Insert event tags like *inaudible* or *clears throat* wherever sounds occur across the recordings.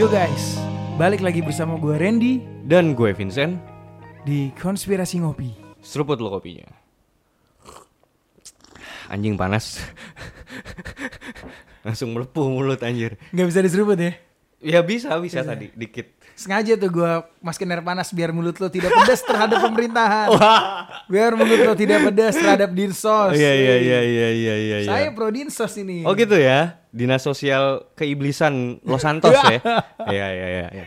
Yo guys, balik lagi bersama gue Randy Dan gue Vincent, di Konspirasi Ngopi. seruput lo kopinya. Anjing panas. *laughs* Langsung melepuh mulut anjir. Nggak bisa diseruput ya? Ya bisa, bisa tadi dikit. Sengaja tuh gue masukin air panas biar mulut lo tidak pedas terhadap *laughs* pemerintahan. Biar mulut lo tidak pedas terhadap dinsos. Iya iya iya iya iya iya. iya. Saya pro dinsos ini. Oh gitu ya. Dinas Sosial Keiblisan Los Santos ya. *laughs* Iya iya iya iya.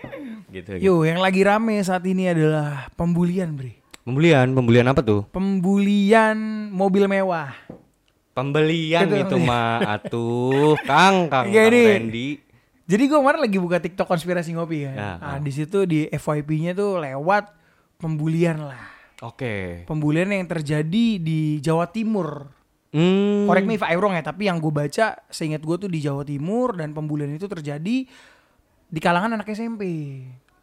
Gitu, gitu. Yo, yang lagi rame saat ini adalah pembulian, Bre. Pembelian, pembelian apa tuh? Pembulian mobil mewah. Pembelian Gitu, itu mah atuh, Kang, Kang, Kang. Randy. Jadi gue kemarin lagi buka TikTok konspirasi ngopi kan. Ya, nah, ah. di situ di FYP-nya tuh lewat pembulian lah. Oke. Pembulian yang terjadi di Jawa Timur. Hmm. Correct me if I wrong ya, tapi yang gue baca seingat gue tuh di Jawa Timur dan pembulian itu terjadi di kalangan anak SMP.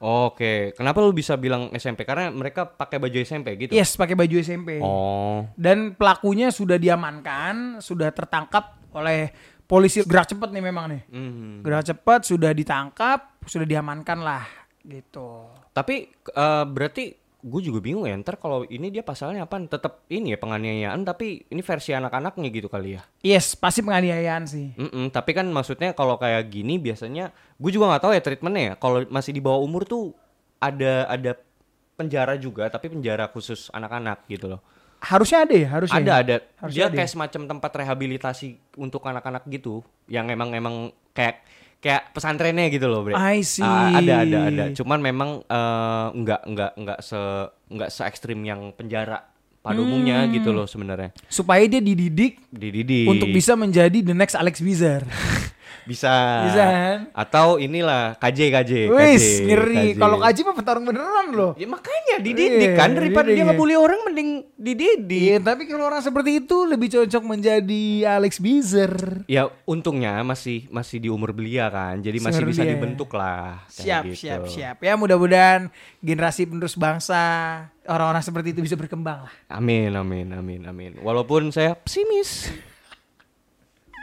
Oke, kenapa lu bisa bilang SMP? Karena mereka pakai baju SMP gitu. Yes, pakai baju SMP. Oh, Dan pelakunya sudah diamankan, sudah tertangkap oleh polisi gerak cepat nih memang nih. mhm. Gerak cepat sudah ditangkap, sudah diamankan lah gitu. Tapi eh, berarti gue juga bingung ya. Ntar kalau ini dia pasalnya apa? Tetap ini ya penganiayaan, tapi ini versi anak-anaknya gitu kali ya. Yes, pasti penganiayaan sih. Mm-mm, tapi kan maksudnya kalau kayak gini biasanya gue juga nggak tahu ya treatmentnya ya. Kalau masih di bawah umur tuh ada ada penjara juga, tapi penjara khusus anak-anak gitu loh. Harusnya ada ya, harusnya. Ada ya? ada. Harusnya Dia ada kayak ya? semacam tempat rehabilitasi untuk anak-anak gitu, yang emang emang kayak kayak pesantrennya gitu loh, Bre. I see. Ah, ada ada ada. Cuman memang eh, nggak nggak nggak se nggak se ekstrim yang penjara pada umumnya Hmm. gitu loh sebenarnya. Supaya dia dididik Dididik. untuk bisa menjadi the next Alex Bizar. *laughs* bisa. Bisa kan? Atau inilah KJ KJ. Wis, KJ, ngeri. KJ. Kalau kaji mah petarung beneran loh. Ya makanya dididik Iya, kan daripada dididik dia ya. ngebully orang mending dididik. Iya, tapi kalau orang seperti itu lebih cocok menjadi Alex Bizar. Ya untungnya masih masih di umur belia kan, jadi masih bisa ya. dibentuk lah. kayak Siap, gitu. siap, siap. Ya mudah-mudahan generasi penerus bangsa orang-orang seperti itu bisa berkembang lah. Amin, amin, amin, amin. Walaupun saya pesimis.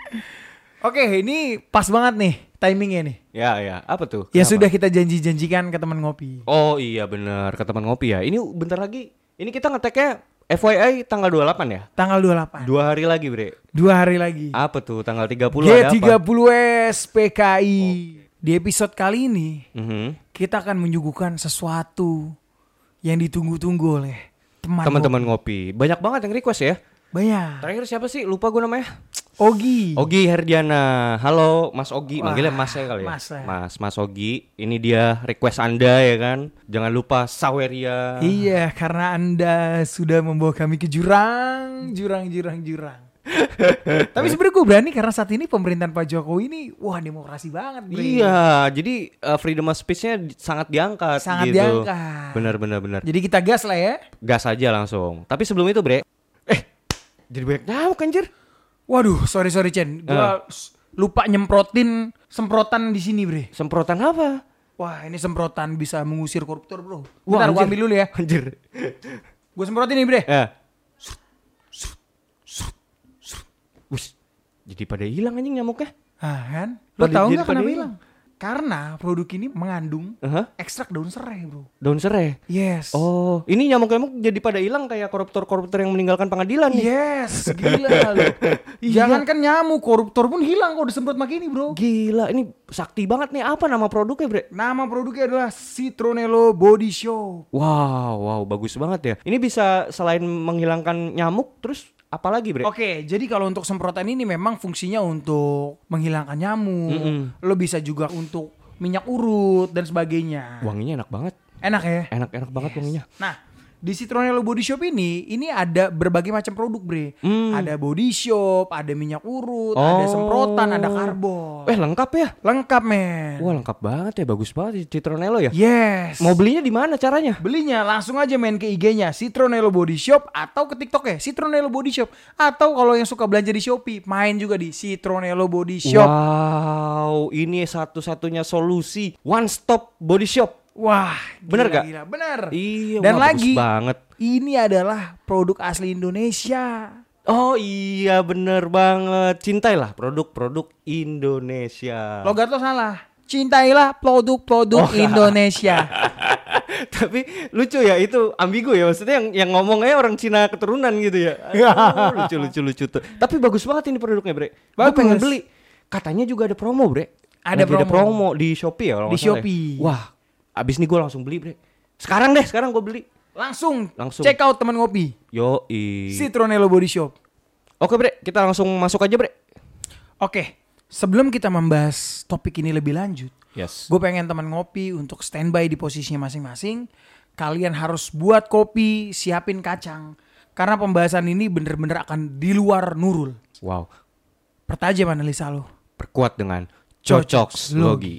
*laughs* Oke, ini pas banget nih timingnya nih. Ya, ya. Apa tuh? Yang Kenapa? sudah kita janji-janjikan ke teman ngopi. Oh iya bener ke teman ngopi ya. Ini bentar lagi. Ini kita ngeteknya FYI tanggal 28 ya. Tanggal 28. Dua hari lagi, Bre. Dua hari lagi. Apa tuh tanggal 30 ada apa? G30S PKI. Di episode kali ini Mhm. kita akan menyuguhkan sesuatu yang ditunggu-tunggu oleh teman Teman-teman ngopi. Banyak banget yang request ya. Banyak. Terakhir siapa sih? Lupa gue namanya. Ogi. Ogi Herdiana. Halo Mas Ogi. Wah, Manggilnya Mas ya kali ya. Mas ya. Mas, Mas Ogi. Ini dia request Anda ya kan. Jangan lupa Saweria. Iya, karena Anda sudah membawa kami ke jurang, jurang, jurang, jurang. *laughs* Tapi sebenarnya gue berani karena saat ini pemerintahan Pak Jokowi ini, wah demokrasi banget. Bre. Iya, jadi uh, freedom of speech-nya sangat diangkat Sangat gitu. diangkat. Benar benar benar. Jadi kita gas lah ya. Gas aja langsung. Tapi sebelum itu, Bre. Jadi banyak nyamuk anjir. Waduh, sorry sorry Chen, gue Ah. lupa nyemprotin semprotan di sini bre. Semprotan apa? Wah ini semprotan bisa mengusir koruptor bro. Wah, Bentar anjir. ambil dulu ya. Anjir. Gue semprotin nih bre. Ya. Wus, jadi pada hilang anjing nyamuknya. Ah kan? Lo tau pada kenapa hilang. Karena produk ini mengandung Aha. ekstrak daun serai bro. Daun serai. Yes. Oh, ini nyamuk-nyamuk jadi pada hilang kayak koruptor-koruptor yang meninggalkan pengadilan nih. Yes, *laughs* gila lo. Jangankan nyamuk, koruptor pun hilang kalau disemprot pakai ini bro. Gila, ini sakti banget nih. Apa nama produknya, Bre? Nama produknya adalah Citronello Body Show. Wow, wow, bagus banget ya. Ini bisa selain menghilangkan nyamuk, terus apa lagi, Bre? Oke, jadi kalau untuk semprotan ini memang fungsinya untuk menghilangkan nyamuk. Mm-mm. Lo bisa juga untuk minyak urut dan sebagainya. Wanginya enak banget. Enak ya? Enak-enak banget wanginya. Nah, di Citronello Body Shop ini, ini ada berbagai macam produk, Bre. Hmm. Ada body shop, ada minyak urut, Oh. ada semprotan, ada karbon. Eh, lengkap ya? Lengkap, men. Wah, lengkap banget ya. Bagus banget Citronello ya. Yes. Mau belinya di mana caranya? Belinya langsung aja main ke IG-nya Citronello Body Shop atau ke TikTok ya Citronello Body Shop atau kalau yang suka belanja di Shopee main juga di Citronello Body Shop. Wow, ini satu-satunya solusi one stop body shop. Wah, Bener gila, gak? gila. Bener. Iya, Dan wah, lagi bagus banget. ini adalah produk asli Indonesia. Oh iya bener banget Cintailah produk-produk Indonesia Logat lo salah. cintailah produk-produk Oh. *laughs* Indonesia. *laughs* Tapi lucu ya itu ambigu ya maksudnya yang yang ngomongnya orang Cina keturunan gitu ya. *laughs* Aduh, lucu lucu lucu tuh. Tapi bagus banget ini produknya, Bre. Gue Bagus. pengen beli. Katanya juga ada promo, Bre. Ada Lagi promo. di Shopee ya kalau Di ya. Shopee. Wah, abis ini gue langsung beli, Bre. Sekarang deh, sekarang gue beli. Langsung, Langsung. check out teman ngopi. Yo, Citronello Body Shop. Oke, Bre, kita langsung masuk aja, Bre. Oke, sebelum kita membahas topik ini lebih lanjut, Yes. gue pengen teman ngopi untuk standby di posisinya masing-masing. Kalian harus buat kopi, siapin kacang. Karena pembahasan ini bener-bener akan di luar nurul. Wow. Pertajam analisa lo. Perkuat dengan Cocok cocok logi.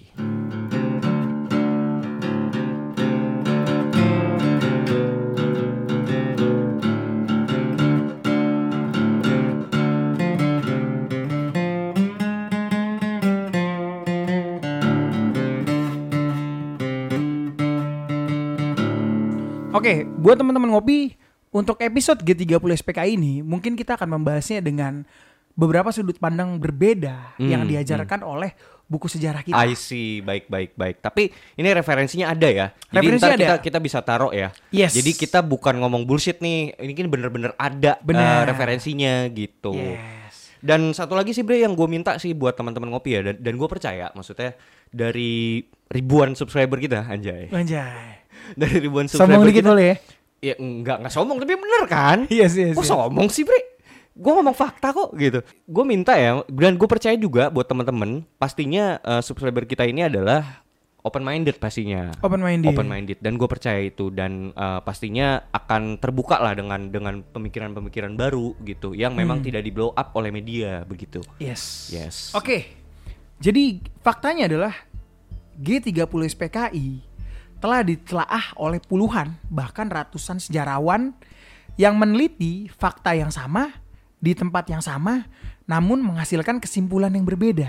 Oke, buat teman-teman ngopi, untuk episode G30 SPK ini, mungkin kita akan membahasnya dengan beberapa sudut pandang berbeda Hmm, yang diajarkan oleh buku sejarah kita. I see, baik baik baik. Tapi ini referensinya ada ya. Jadi Referensinya ntar kita ada. kita bisa taruh ya. Yes. Jadi kita bukan ngomong bullshit nih. Ini kan bener-bener ada Bener. eh, referensinya gitu. Yes. Dan satu lagi sih Bre yang gue minta sih buat teman-teman ngopi ya dan, dan gue percaya maksudnya dari ribuan subscriber kita anjay. Anjay. Dari ribuan subscriber Sombong dikit kita. boleh ya? Ya enggak enggak sombong tapi bener kan? Yes, yes, Kok yes. sombong sih Bre? Gue ngomong fakta kok gitu. Gue minta ya dan gue percaya juga buat teman-teman pastinya eh, subscriber kita ini adalah open minded pastinya. Open minded. Open minded dan gue percaya itu dan eh, pastinya akan terbuka lah dengan dengan pemikiran-pemikiran baru gitu yang memang tidak di blow up oleh media begitu. Yes. Yes. Oke. Jadi faktanya adalah G30 SPKI telah ditelaah oleh puluhan bahkan ratusan sejarawan yang meneliti fakta yang sama di tempat yang sama namun menghasilkan kesimpulan yang berbeda.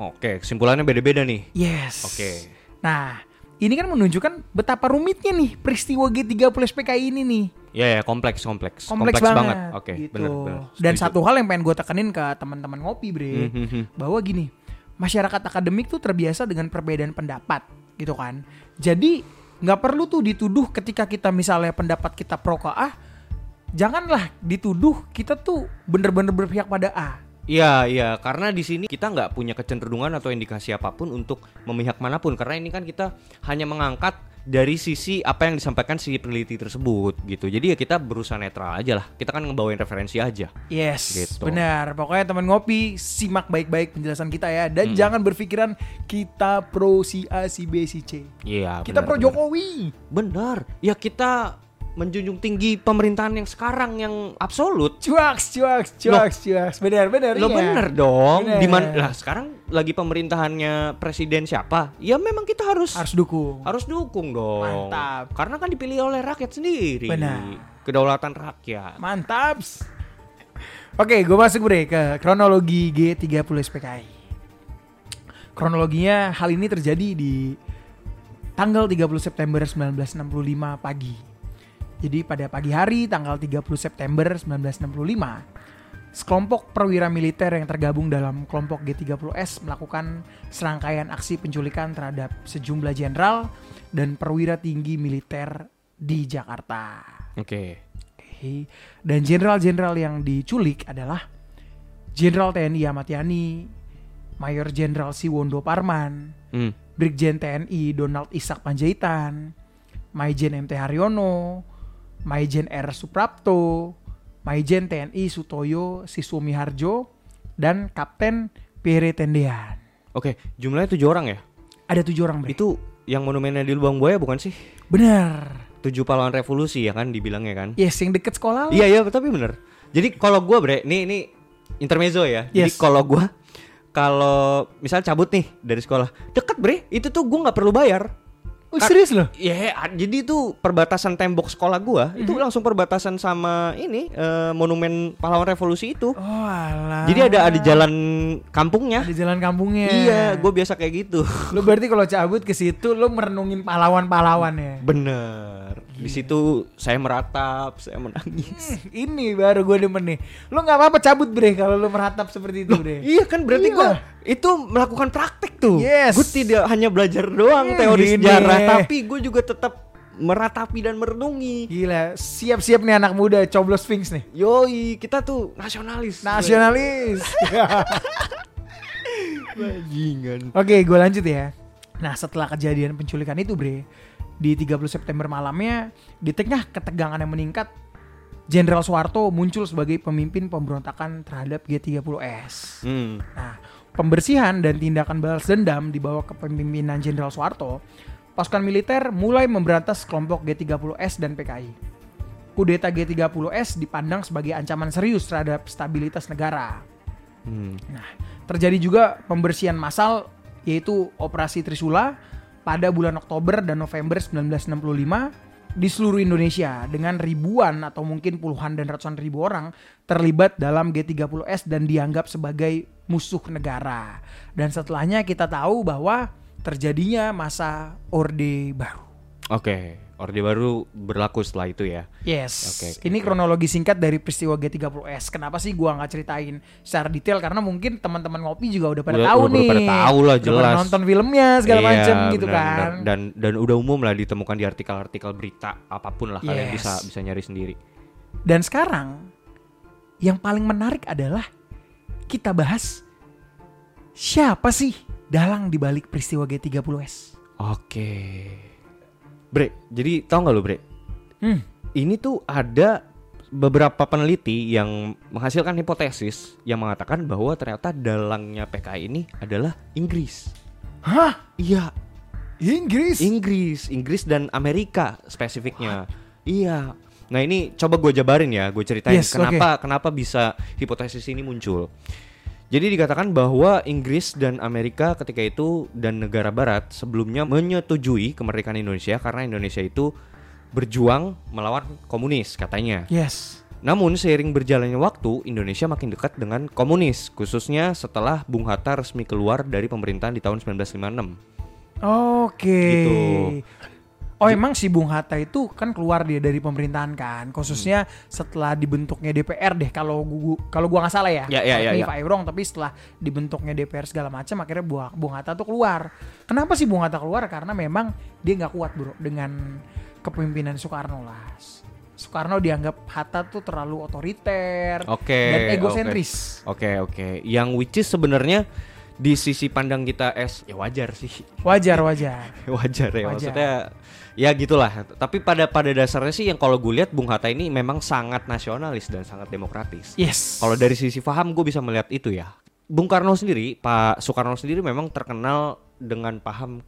Oke, kesimpulannya beda-beda nih. Yes. Oke. Nah, ini kan menunjukkan betapa rumitnya nih peristiwa G30 SPKI ini nih. Ya ya kompleks kompleks Kompleks, banget. Oke, gitu. bener bener. Dan satu hal yang pengen gue tekenin ke teman-teman ngopi, Bre, Hmm, hmm, hmm. bahwa gini, masyarakat akademik tuh terbiasa dengan perbedaan pendapat, gitu kan. Jadi nggak perlu tuh dituduh ketika kita misalnya pendapat kita pro ke A, janganlah dituduh kita tuh bener-bener berpihak pada A. Iya iya karena di sini kita nggak punya kecenderungan atau indikasi apa pun untuk memihak mana pun karena ini kan kita hanya mengangkat dari sisi apa yang disampaikan si peneliti tersebut gitu jadi ya kita berusaha netral aja lah kita kan ngebawain referensi aja Yes, Gitu. benar. Pokoknya teman ngopi simak baik-baik penjelasan kita ya Hmm. dan jangan berpikiran kita pro si A, si B, si C. iya Kita benar, pro benar. Jokowi. benar ya kita menjunjung tinggi pemerintahan yang sekarang yang absolut Cuaks, cuaks, cuaks, cuaks. Benar, benar. lo iya. bener dong Bener. di mana lah sekarang lagi pemerintahannya presiden siapa ya memang kita harus Harus dukung. harus dukung dong Mantap. karena kan dipilih oleh rakyat sendiri Benar. kedaulatan rakyat Mantap. Oke, gue masuk bre ke kronologi G30 SPKI. Kronologinya hal ini terjadi di tanggal 30 September 1965 pagi. Jadi pada pagi hari tanggal 30 September 1965, sekelompok perwira militer yang tergabung dalam kelompok G30S melakukan serangkaian aksi penculikan terhadap sejumlah jenderal dan perwira tinggi militer di Jakarta. oke Oke. Dan jenderal-jenderal yang diculik adalah Jenderal TNI Ahmad Yani, Mayor Jenderal Siwondo Parman, Hmm. Brigjen TNI Donald Ishak Panjaitan, Maijen MT Haryono, Maijen R Suprapto, Maijen TNI Sutoyo Siswumi Harjo, dan Kapten Pere Tendean. Oke, jumlahnya tujuh orang ya? Ada tujuh orang, Bre. Itu yang monumennya di Lubang Buaya bukan sih? Bener. Tujuh pahlawan revolusi ya kan dibilangnya kan? Yes, yang deket sekolah. Iya iya tapi bener. Jadi kalau gua bre, nih ini intermezzo ya. Jadi Yes. kalau gua kalau misal cabut nih dari sekolah, deket bre, itu tuh gua nggak perlu bayar. Oh, serius loh? Iya, jadi itu perbatasan tembok sekolah gua itu langsung perbatasan sama ini eh, monumen pahlawan revolusi itu. Oh, alah. Jadi ada ada jalan kampungnya. di jalan kampungnya. Iya, gue biasa kayak gitu. Lu berarti kalau cabut ke situ lu merenungin pahlawan-pahlawan ya. Bener. Di situ saya meratap, saya menangis. Ini baru gue demen nih. Lu nggak apa-apa cabut bre kalau lu meratap seperti itu bre. Iya kan berarti Iya. gua itu melakukan praktek tuh. Yes. Gue tidak hanya belajar doang Hmm, teori gini. sejarah, tapi gue juga tetap meratapi dan merenungi. Gila, siap-siap nih anak muda coblos Sphinx nih. Yoi, kita tuh nasionalis. Nasionalis. *laughs* *laughs* Bajingan. Oke, gue lanjut ya. Nah, setelah kejadian penculikan itu, Bre, di 30 September malamnya, di tengah ketegangan yang meningkat, Jenderal Soeharto muncul sebagai pemimpin pemberontakan terhadap G30S. Hmm. Nah, pembersihan dan tindakan balas dendam di bawah kepemimpinan Jenderal Soeharto, pasukan militer mulai memberantas kelompok G30S dan PKI. Kudeta G30S dipandang sebagai ancaman serius terhadap stabilitas negara. Hmm. Nah, terjadi juga pembersihan massal yaitu Operasi Trisula pada bulan Oktober dan November 1965 di seluruh Indonesia dengan ribuan atau mungkin puluhan dan ratusan ribu orang terlibat dalam G30S dan dianggap sebagai musuh negara. Dan setelahnya kita tahu bahwa terjadinya masa Orde Baru. Oke, Orde Baru berlaku setelah itu ya. Yes. Oke, oke, ini oke. kronologi singkat dari peristiwa G30S. Kenapa sih gua nggak ceritain secara detail karena mungkin teman-teman ngopi juga udah pada Udah- tahu udah nih. pada tahu lah, Udah jelas. nonton filmnya segala Iya, macem gitu benar, kan. benar. Dan dan udah umum lah ditemukan di artikel-artikel berita apa pun lah kalian Yes. bisa bisa nyari sendiri. Dan sekarang yang paling menarik adalah kita bahas siapa sih dalang dibalik peristiwa G30S. Oke. Bre, jadi tau nggak lo Bre? Hmm. Ini tuh ada beberapa peneliti yang menghasilkan hipotesis yang mengatakan bahwa ternyata dalangnya PKI ini adalah Inggris. Hah? Iya, Inggris? Inggris, Inggris dan Amerika spesifiknya. Iya. Nah ini coba gue jabarin ya, gue ceritain Yes, kenapa kenapa bisa hipotesis ini muncul. Jadi dikatakan bahwa Inggris dan Amerika ketika itu dan negara Barat sebelumnya menyetujui kemerdekaan Indonesia karena Indonesia itu berjuang melawan komunis katanya. yes. Namun seiring berjalannya waktu, Indonesia makin dekat dengan komunis, khususnya setelah Bung Hatta resmi keluar dari pemerintahan di tahun 1956. Oke. Gitu. Oh emang si Bung Hatta itu kan keluar dia dari pemerintahan kan, khususnya setelah dibentuknya DPR deh kalau gua kalau gua nggak salah ya. Ya, ya, Correct ya, ya. if I'm wrong, tapi setelah dibentuknya DPR segala macam akhirnya Bung, Bung Hatta tuh keluar. Kenapa sih Bung Hatta keluar? Karena memang dia nggak kuat bro dengan kepemimpinan Soekarno lah. Soekarno dianggap Hatta tuh terlalu otoriter Oke. dan oke. egosentris. Oke oke, yang which is sebenarnya di sisi pandang kita es ya wajar sih, Wajar wajar. *laughs* wajar ya Wajar. maksudnya ya gitulah. Tapi pada pada dasarnya sih yang kalau gue lihat Bung Hatta ini memang sangat nasionalis dan sangat demokratis. Yes. Kalau dari sisi paham gue bisa melihat itu ya. Bung Karno sendiri, Pak Soekarno sendiri memang terkenal dengan paham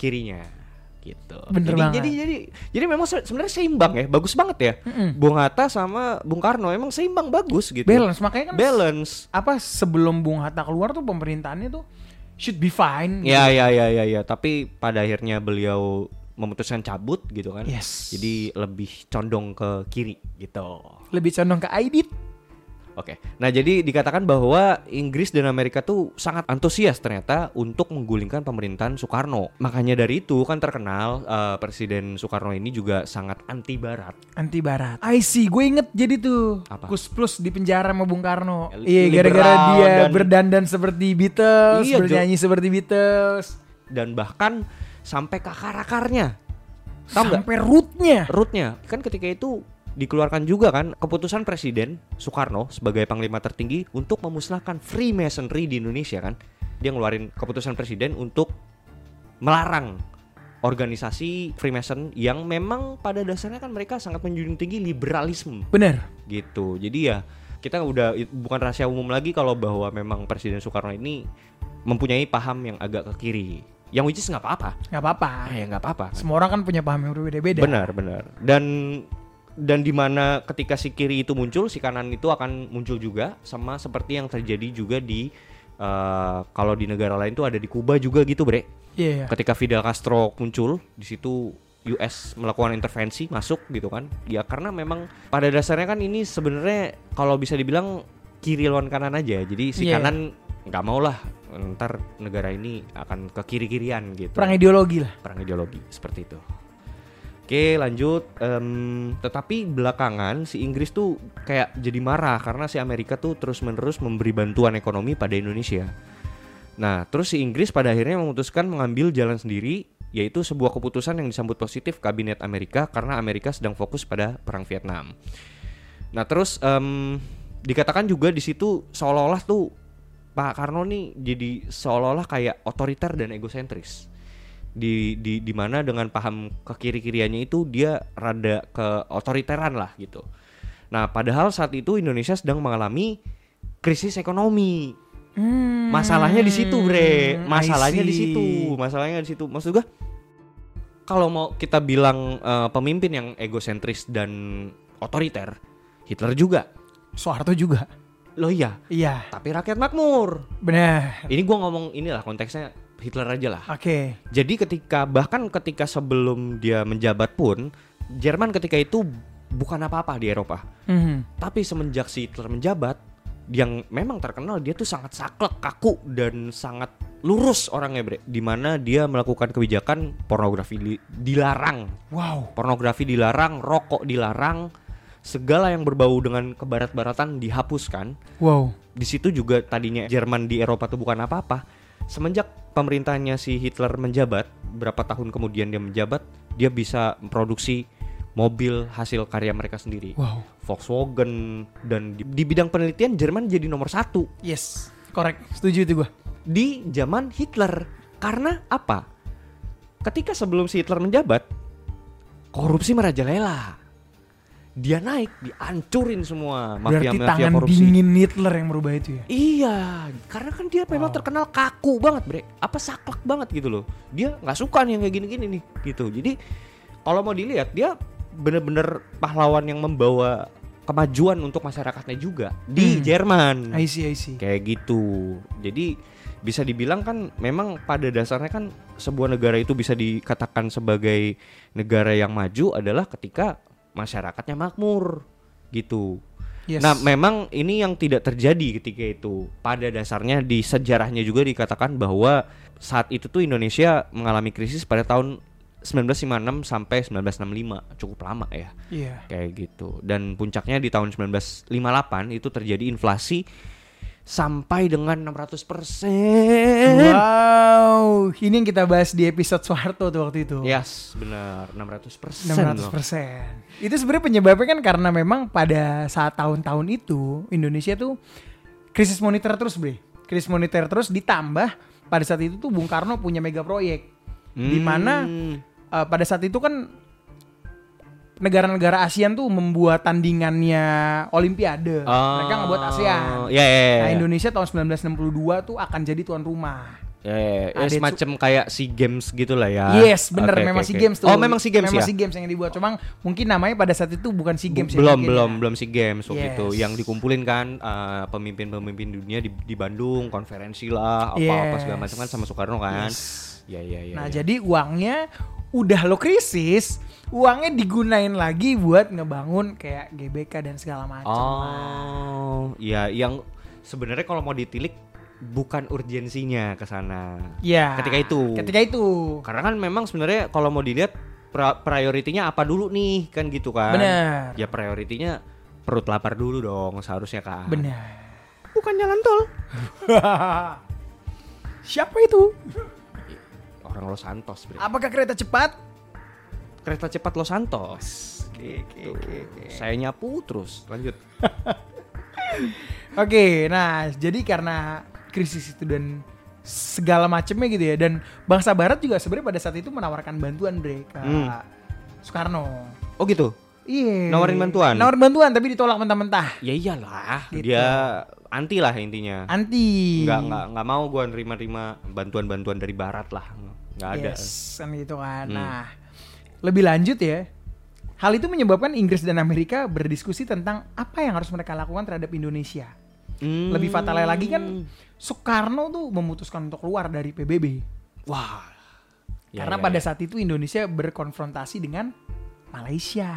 kirinya gitu. Bener jadi, banget. jadi jadi jadi memang se- sebenarnya seimbang ya, bagus banget ya. Mm-mm. Bung Hatta sama Bung Karno emang seimbang bagus gitu. balance makanya kan Balance. apa sebelum Bung Hatta keluar tuh pemerintahannya tuh should be fine. Ya ya ya ya ya, tapi pada akhirnya beliau memutuskan cabut gitu kan. Yes. Jadi lebih condong ke kiri gitu. Lebih condong ke Aidit. Oke. Nah, jadi dikatakan bahwa Inggris dan Amerika tuh sangat antusias ternyata untuk menggulingkan pemerintahan Soekarno. Makanya dari itu kan terkenal eh, Presiden Soekarno ini juga sangat anti barat. Anti Barat. I see, gue inget jadi tuh. Apa? Kus Plus di penjara sama Bung Karno. Ya, Iya, gara-gara dia dan- berdandan seperti Beatles, Iya, Jo. bernyanyi seperti Beatles, Dan bahkan sampai ke akar-akarnya. Tahu sampai rootnya. Rootnya kan ketika itu dikeluarkan juga kan keputusan Presiden Soekarno sebagai panglima tertinggi untuk memusnahkan Freemasonry di Indonesia kan. Dia ngeluarin keputusan presiden untuk melarang organisasi Freemason yang memang pada dasarnya kan mereka sangat menjunjung tinggi liberalisme Bener. gitu. Jadi ya kita udah bukan rahasia umum lagi kalau bahwa memang Presiden Soekarno ini mempunyai paham yang agak ke kiri. Yang which is nggak apa-apa. Nggak apa-apa. Ah, ya nggak apa-apa. Semua orang kan punya paham yang berbeda-beda. Benar, benar. Dan dan di mana ketika si kiri itu muncul, si kanan itu akan muncul juga sama seperti yang terjadi juga di eh, kalau di negara lain tuh ada di Kuba juga gitu, Bre. Iya. Ketika Fidel Castro muncul, di situ US melakukan intervensi masuk gitu kan. Ya karena memang pada dasarnya kan ini sebenarnya kalau bisa dibilang kiri lawan kanan aja. Jadi si Iya. kanan nggak mau lah ntar negara ini akan ke kiri-kirian gitu Perang ideologi lah. perang ideologi seperti itu. Oke lanjut. Em, Tetapi belakangan si Inggris tuh kayak jadi marah Karena si Amerika tuh terus menerus memberi bantuan ekonomi pada Indonesia. Nah terus si Inggris pada akhirnya memutuskan mengambil jalan sendiri Yaitu sebuah keputusan yang disambut positif kabinet Amerika Karena Amerika sedang fokus pada perang Vietnam. Nah terus em, dikatakan juga di situ seolah-olah tuh Pak Karno nih jadi seolah-olah kayak otoriter dan egosentris di di di mana dengan paham ke kiri kiriannya itu dia rada ke otoriteran lah gitu. Nah padahal saat itu Indonesia sedang mengalami krisis ekonomi. Hmm, Masalahnya di situ, bre. Masalahnya di situ. Masalahnya di situ. Maksud gua kalau mau kita bilang eh, pemimpin yang egosentris dan otoriter, Hitler juga. Soeharto juga. Loh iya, Iya, tapi rakyat makmur. benar. Ini gua ngomong inilah konteksnya Hitler aja lah. Oke. Jadi ketika bahkan ketika sebelum dia menjabat pun Jerman ketika itu bukan apa-apa di Eropa. Mhm. Tapi semenjak si Hitler menjabat yang memang terkenal dia tuh sangat saklek, kaku dan sangat lurus orangnya bre. Di mana dia melakukan kebijakan pornografi di- dilarang, Wow. pornografi dilarang, rokok dilarang, segala yang berbau dengan kebarat-baratan dihapuskan. Wow. Di situ juga tadinya Jerman di Eropa tuh bukan apa-apa. Semenjak pemerintahnya si Hitler menjabat, berapa tahun kemudian dia menjabat, dia bisa memproduksi mobil hasil karya mereka sendiri. Wow. Volkswagen dan di, di bidang penelitian Jerman jadi nomor satu Yes. Korek. Setuju itu gua. di zaman Hitler. Karena apa? Ketika sebelum si Hitler menjabat, korupsi merajalela. Dia naik, dihancurin semua Berarti mafia-mafia tangan korupsi. dingin Hitler yang merubah itu ya. Iya, karena kan dia memang Wow. terkenal kaku banget, bre. Apa saklek banget gitu loh. Dia nggak suka nih yang kayak gini-gini nih, gitu. Jadi kalau mau dilihat dia bener-bener pahlawan yang membawa kemajuan untuk masyarakatnya juga di Hmm. Jerman. I see, I see. Kayak gitu. Jadi bisa dibilang kan memang pada dasarnya kan sebuah negara itu bisa dikatakan sebagai negara yang maju adalah ketika masyarakatnya makmur gitu. Yes. Nah, memang ini yang tidak terjadi ketika itu. Pada dasarnya di sejarahnya juga dikatakan bahwa saat itu tuh Indonesia mengalami krisis pada tahun 1956 sampai 1965, cukup lama ya. Iya. Kayak gitu. Dan puncaknya di tahun 1958 itu terjadi inflasi sampai dengan 600%. Wow, ini yang kita bahas di episode Soeharto tuh waktu itu. Yes, benar 600%. 600 loh. persen. Itu sebenarnya penyebabnya kan karena memang pada saat tahun-tahun itu Indonesia tuh krisis moneter terus, bre. Krisis moneter terus ditambah pada saat itu tuh Bung Karno punya mega proyek di mana Hmm. eh, pada saat itu kan negara-negara ASEAN tuh membuat tandingannya Olimpiade. Mereka ngebuat ASEAN. Ya, ya, ya, Nah. Indonesia tahun 1962 tuh akan jadi tuan rumah. Ya, ya, ya. Ya, Ada semacam kayak SEA Games gitu lah ya. Yes, bener Oke, memang SEA oke. Games tuh. Oh, memang SEA Games memang ya. SEA Games yang dibuat. Cuma mungkin namanya pada saat itu bukan SEA Games ya, belum mungkin belum ya. belum SEA Games waktu Yes. itu yang dikumpulin kan eh, pemimpin-pemimpin dunia di, di Bandung konferensi lah apa-apa Yes. segala macam kan sama Soekarno kan Yes. ya ya ya Nah, ya. jadi uangnya udah lo krisis, uangnya digunain lagi buat ngebangun kayak GBK dan segala macam. oh ya yang sebenarnya kalau mau ditilik bukan urgensinya ke sana Ya. ketika itu. Ketika itu. karena kan memang sebenarnya kalau mau dilihat prioritinya apa dulu nih kan gitu kan Bener. ya prioritinya perut lapar dulu dong seharusnya kan Benar. bukan jalan tol *laughs* Siapa itu? orang Los Santos bre. Apakah kereta cepat? kereta cepat Los Santos. Gitu. Saya nyapu terus. Lanjut. *laughs* Oke, nah jadi karena krisis itu dan segala macamnya gitu ya dan bangsa barat juga sebenarnya pada saat itu menawarkan bantuan bre ke Hmm. Soekarno. Oh gitu. Iya. Nawarin bantuan? Nawarin bantuan tapi ditolak mentah-mentah. Ya iyalah, Gitu. dia anti lah intinya. Anti. Nggak nggak nggak mau gua nerima-nerima bantuan-bantuan dari barat lah. Nggak ada. Yes, kan gitu kan. Hmm. Nah, lebih lanjut ya. Hal itu menyebabkan Inggris dan Amerika berdiskusi tentang apa yang harus mereka lakukan terhadap Indonesia. Hmm. Lebih fatalnya lagi kan Soekarno tuh memutuskan untuk keluar dari PBB. Wah. Ya, Karena ya, pada ya. saat itu Indonesia berkonfrontasi dengan Malaysia.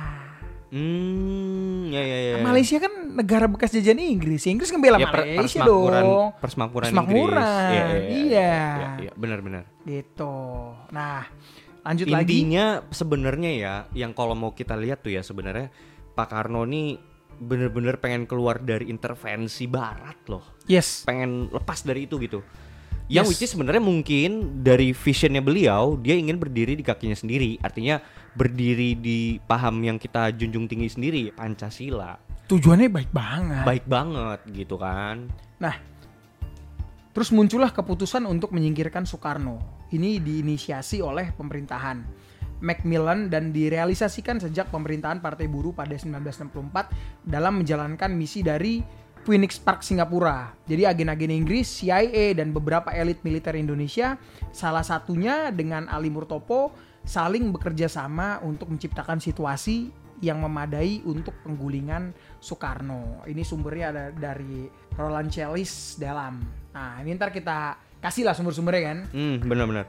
Hmm, ya ya ya. Malaysia kan negara bekas jajahan Inggris. Inggris ngebela Ya, per- Malaysia persmakmuran- dong. Persmakmuran Persmakmuran, Inggris. Iya, iya, iya. iya, iya, benar benar. Gitu. Nah, lanjut lagi. Intinya sebenarnya ya, yang kalau mau kita lihat tuh ya sebenarnya Pak Karno nih bener-bener pengen keluar dari intervensi Barat loh, Yes. pengen lepas dari itu gitu. Yang Yes. which is sebenarnya mungkin dari visionnya beliau dia ingin berdiri di kakinya sendiri, artinya berdiri di paham yang kita junjung tinggi sendiri Pancasila. Tujuannya baik banget. Baik banget gitu kan. Nah, terus muncullah keputusan untuk menyingkirkan Soekarno. Ini diinisiasi oleh pemerintahan Macmillan dan direalisasikan sejak pemerintahan Partai Buruh pada 1964 dalam menjalankan misi dari Phoenix Park Singapura. Jadi agen-agen Inggris, CIA dan beberapa elit militer Indonesia salah satunya dengan Ali Murtopo saling bekerja sama untuk menciptakan situasi yang memadai untuk penggulingan Soekarno. Ini sumbernya ada dari Roland Chellis dalam. Nah, ini ntar kita kasih lah sumber-sumbernya kan. Hmm, benar-benar.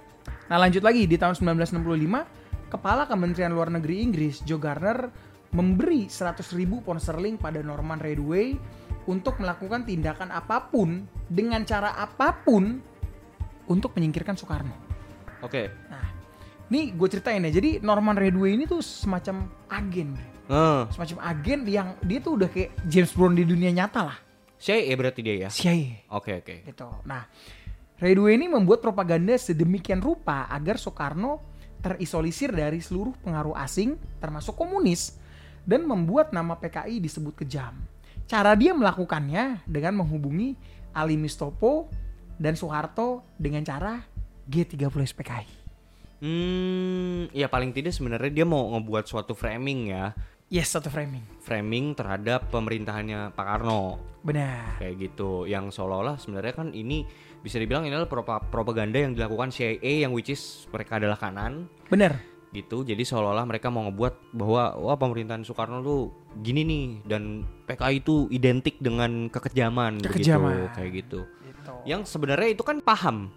Nah lanjut lagi di tahun 1965 Kepala Kementerian Luar Negeri Inggris Joe Garner memberi 100 ribu pound sterling pada Norman Redway untuk melakukan tindakan apa pun dengan cara apa pun untuk menyingkirkan Soekarno. Oke. Nah, ini gue ceritain ya. Jadi Norman Redway ini tuh semacam agen. Eh, semacam agen yang dia tuh udah kayak James Bond di dunia nyata lah. CIA berarti dia ya. CIA. Oke, oke. gitu. Nah, Redway ini membuat propaganda sedemikian rupa agar Soekarno terisolisir dari seluruh pengaruh asing termasuk komunis dan membuat nama PKI disebut kejam. Cara dia melakukannya dengan menghubungi Ali Mustopo dan Soeharto dengan cara G30 SPKI. Hmm, ya paling tidak sebenarnya dia mau ngebuat suatu framing ya, Yes, satu framing. framing terhadap pemerintahannya Pak Karno Benar. kayak gitu. Yang seolah-olah sebenarnya kan ini bisa dibilang ini adalah propa- propaganda yang dilakukan CIA yang which is mereka adalah kanan Benar. gitu. Jadi seolah-olah mereka mau ngebuat bahwa wah pemerintahan Soekarno tuh gini nih dan PKI itu identik dengan kekejaman, Kekejaman. begitu kayak gitu. Gitu. Yang sebenarnya itu kan paham.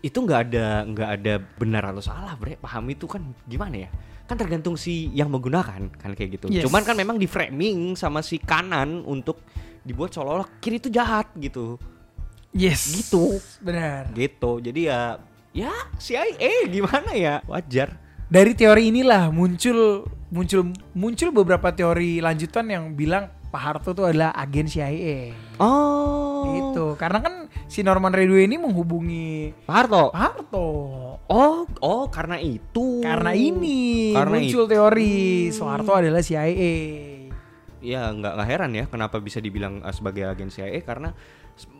Itu nggak ada nggak ada benar atau salah, bre. Paham itu kan gimana ya? Kan tergantung si yang menggunakan kan kayak gitu. Yes. Cuman kan memang di framing sama si kanan untuk dibuat seolah-olah kiri itu jahat gitu. Yes. Gitu. Benar. Gitu. Jadi ya ya CIA gimana ya? Wajar. Dari teori inilah muncul muncul muncul beberapa teori lanjutan yang bilang Pak Harto itu adalah agen CIA. Oh. Gitu. Karena kan si Norman Redway ini menghubungi Pak Harto. Pak Harto. Oh, oh karena itu. Karena ini Karena muncul itu. teori Soeharto adalah CIA. Ya nggak nggak heran ya kenapa bisa dibilang uh, sebagai agen CIA karena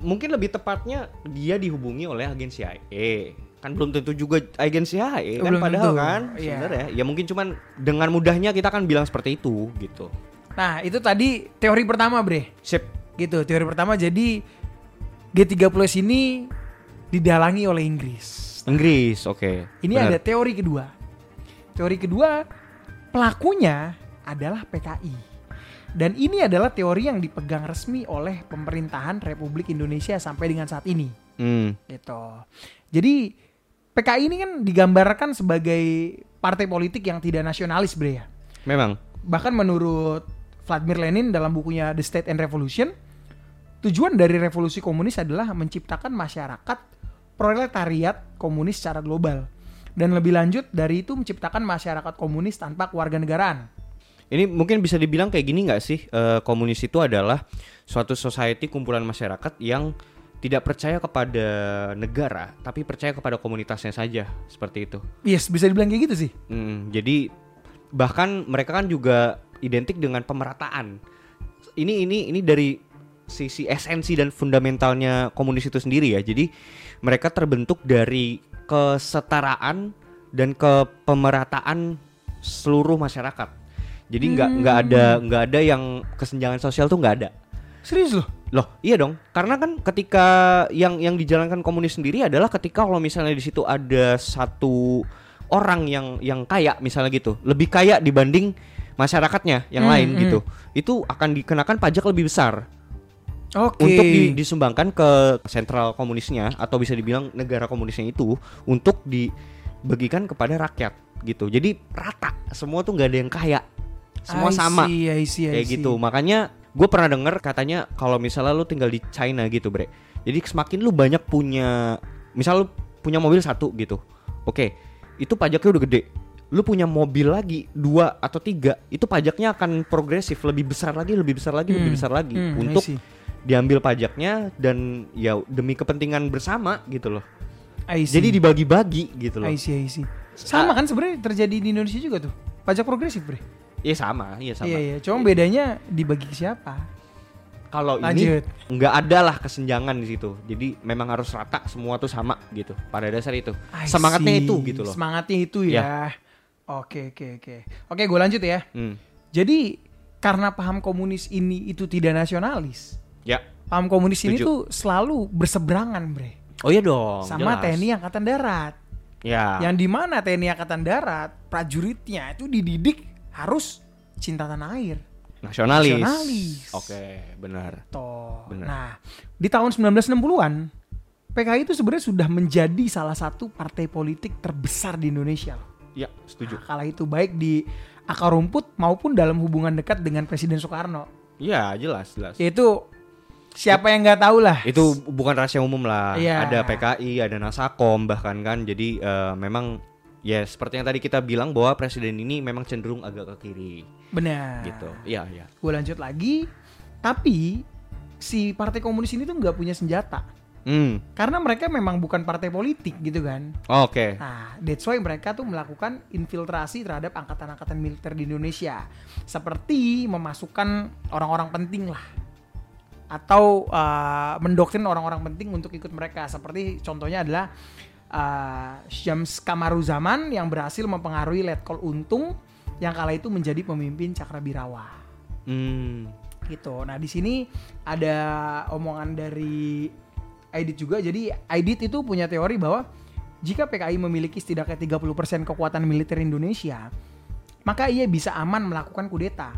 mungkin lebih tepatnya dia dihubungi oleh agen CIA kan belum tentu juga agen CIA kan Belum padahal tentu, kan iya. sebenarnya ya mungkin cuman dengan mudahnya kita kan bilang seperti itu gitu. Nah, itu tadi teori pertama, Bre. Sip. Gitu, teori pertama jadi G30 ini didalangi oleh Inggris. Inggris, oke. Ini Benar. ada teori kedua. Teori kedua, pelakunya adalah PKI. Dan ini adalah teori yang dipegang resmi oleh pemerintahan Republik Indonesia sampai dengan saat ini. Hmm. Gitu. Jadi PKI ini kan digambarkan sebagai partai politik yang tidak nasionalis, Bre ya. Memang. Bahkan menurut Vladimir Lenin dalam bukunya The State and Revolution, tujuan dari revolusi komunis adalah menciptakan masyarakat proletariat komunis secara global. Dan lebih lanjut dari itu menciptakan masyarakat komunis tanpa kewarganegaraan. Ini mungkin bisa dibilang kayak gini nggak sih? Eh, komunis itu adalah suatu society kumpulan masyarakat yang tidak percaya kepada negara, tapi percaya kepada komunitasnya saja, seperti itu. Yes, bisa dibilang kayak gitu sih. Hmm, jadi bahkan mereka kan juga identik dengan pemerataan. Ini ini ini dari sisi esensi dan fundamentalnya komunis itu sendiri ya. Jadi mereka terbentuk dari kesetaraan dan kepemerataan seluruh masyarakat. Jadi nggak nggak ada nggak ada yang kesenjangan sosial tuh nggak ada. Serius loh? Loh, iya dong. Karena kan ketika yang yang dijalankan komunis sendiri adalah ketika kalau misalnya di situ ada satu orang yang yang kaya misalnya gitu, lebih kaya dibanding masyarakatnya yang Hmm, lain hmm. gitu. Itu akan dikenakan pajak lebih besar Oke. untuk di- disumbangkan ke sentral komunisnya atau bisa dibilang negara komunisnya itu untuk dibagikan kepada rakyat gitu. Jadi rata, semua tuh nggak ada yang kaya. Semua I sama see, I see, I kayak see. gitu makanya gue pernah denger katanya kalau misalnya lu tinggal di China gitu bre jadi semakin lu banyak punya misal lu punya mobil satu gitu oke itu pajaknya udah gede. Lu punya mobil lagi dua atau tiga, itu pajaknya akan progresif, lebih besar lagi, lebih besar lagi, lebih Hmm. besar lagi Hmm, untuk diambil pajaknya dan ya demi kepentingan bersama gitu loh. Jadi dibagi-bagi gitu loh. I see, I see. Sama kan sebenarnya terjadi di Indonesia juga tuh. Pajak progresif, Bre. Iya sama, iya sama. Iya, iya. Cuma bedanya dibagi ke siapa? Kalau ini nggak ada lah kesenjangan di situ. Jadi memang harus rata semua tuh sama gitu. Pada dasar itu. I Semangatnya see. itu gitu loh. Semangatnya itu ya. Oke, oke, oke. Oke, gue lanjut ya. Hmm. Jadi karena paham komunis ini itu tidak nasionalis. Ya. Paham komunis ini Setuju. tuh selalu berseberangan, Bre. Oh iya dong. sama jelas. TNI Angkatan Darat. Ya. Yang di mana TNI Angkatan Darat prajuritnya itu dididik harus cinta tanah air. Nasionalis. Nasionalis. Oke, benar. Toh. Benar. Nah, di tahun 1960-an PKI itu sebenarnya sudah menjadi salah satu partai politik terbesar di Indonesia. Ya, setuju. Nah, kala itu baik di akar rumput maupun dalam hubungan dekat dengan Presiden Soekarno. Iya, jelas, jelas. Yaitu siapa yang nggak tahu lah. Itu bukan rahasia umum lah. Iya. Ada PKI, ada Nasakom bahkan kan. Jadi eh, memang ya seperti yang tadi kita bilang bahwa presiden ini memang cenderung agak ke kiri Benar. gitu. Iya, iya. Gue lanjut lagi. Tapi si partai komunis ini tuh nggak punya senjata. Hmm. Karena mereka memang bukan partai politik gitu kan. Oke. Nah, that's why mereka tuh melakukan infiltrasi terhadap angkatan-angkatan militer di Indonesia. Seperti memasukkan orang-orang penting lah. Atau uh, mendoktrin orang-orang penting untuk ikut mereka. Seperti contohnya adalah uh, Syams Kamaruzaman yang berhasil mempengaruhi Letkol Untung yang kala itu menjadi pemimpin Cakrabirawa Hmm. gitu. Nah di sini ada omongan dari Aidit juga. Jadi Aidit itu punya teori bahwa jika PKI memiliki setidaknya 30% kekuatan militer Indonesia, maka ia bisa aman melakukan kudeta.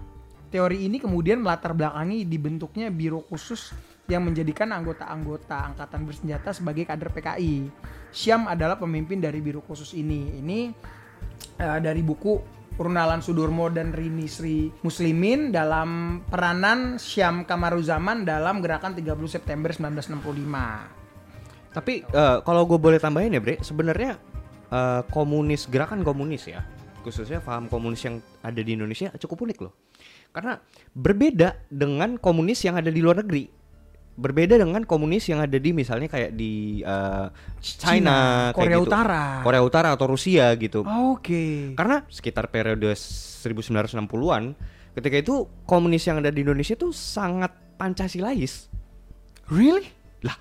Teori ini kemudian melatar belakangi dibentuknya biro khusus yang menjadikan anggota-anggota angkatan bersenjata sebagai kader PKI. Syam adalah pemimpin dari biro khusus ini. Ini eh, dari buku Runalan Sudurmo dan Rini Sri Muslimin dalam peranan Syam Kamaruzaman dalam gerakan 30 September 1965. Tapi eh, kalau gue boleh tambahin ya, Bre, sebenarnya eh, komunis gerakan komunis ya, khususnya paham komunis yang ada di Indonesia cukup unik loh. Karena berbeda dengan komunis yang ada di luar negeri. Berbeda dengan komunis yang ada di misalnya kayak di eh, China, kayak Korea gitu. Utara. Korea Utara atau Rusia gitu. Oke. Karena sekitar periode 1960-an ketika itu komunis yang ada di Indonesia itu sangat Pancasilais. Really? Lah,